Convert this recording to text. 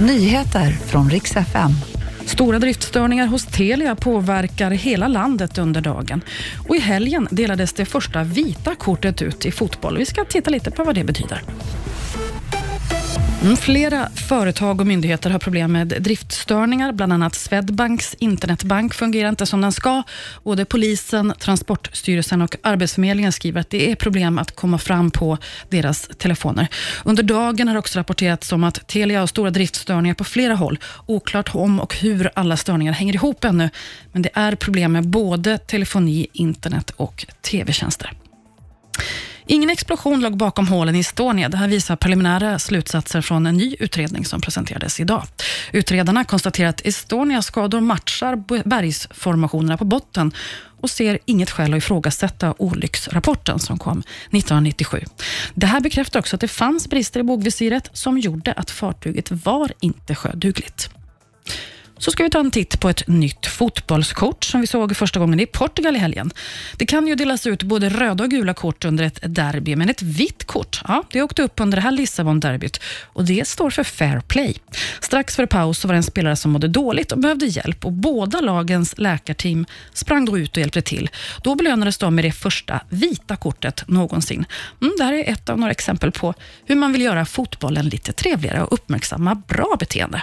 Nyheter från riks FM. Stora driftstörningar hos Telia påverkar hela landet under dagen. Och I helgen delades det första vita kortet ut i fotboll. Vi ska titta lite på vad det betyder. Mm, flera företag och myndigheter har problem med driftstörningar. Bland annat Swedbanks internetbank fungerar inte som den ska. Både polisen, Transportstyrelsen och Arbetsförmedlingen skriver att det är problem att komma fram på deras telefoner. Under dagen har också rapporterats om att Telia har stora driftstörningar på flera håll. Oklart om och hur alla störningar hänger ihop ännu, men det är problem med både telefoni, internet och tv-tjänster. Ingen explosion låg bakom hålen i Estonia. Det här visar preliminära slutsatser från en ny utredning som presenterades idag. Utredarna konstaterar att Estonias skador matchar bergsformationerna på botten och ser inget skäl att ifrågasätta olycksrapporten som kom 1997. Det här bekräftar också att det fanns brister i bogvisiret som gjorde att fartyget var inte sjödugligt så ska vi ta en titt på ett nytt fotbollskort som vi såg första gången i Portugal i helgen. Det kan ju delas ut både röda och gula kort under ett derby, men ett vitt kort, ja, det åkte upp under det här Lissabon-derbyt och det står för fair play. Strax före paus var det en spelare som mådde dåligt och behövde hjälp och båda lagens läkarteam sprang då ut och hjälpte till. Då belönades de med det första vita kortet någonsin. Mm, det här är ett av några exempel på hur man vill göra fotbollen lite trevligare och uppmärksamma bra beteende.